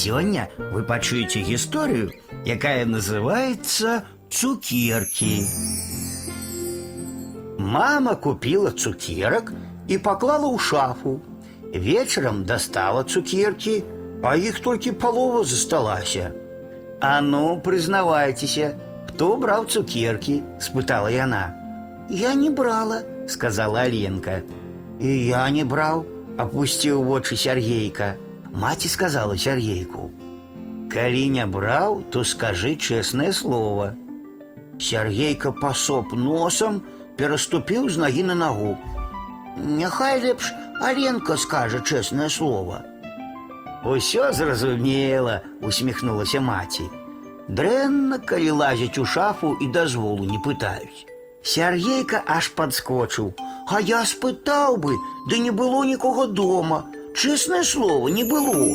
Сёння вы пачуеце гісторыю, якая называется «Цукерки». Мама купила цукерок и поклала у шафу. Вечером достала цукерки, а их только полова засталася. «А ну, признавайтеся, кто брал цукерки?» – спытала яна. «Я не брала», – сказала Аленка. «И я не брал», – опустил вочы Сергейка. Маці сказала Сергейку. «Коли не брал, то скажи честное слово». Сергейка пасоп носом, пераступіў з нагі на нагу. Няхай лепш Аленка скажа чэснае слово. Усё зразумела, усміхнулася маці. Дрэнна, калі лазяць у шафу і дазволу не пытаюць. Сергейка аж падскочыў. А я спытаў бы, ды не было нікога дома. Чэснае слово не было.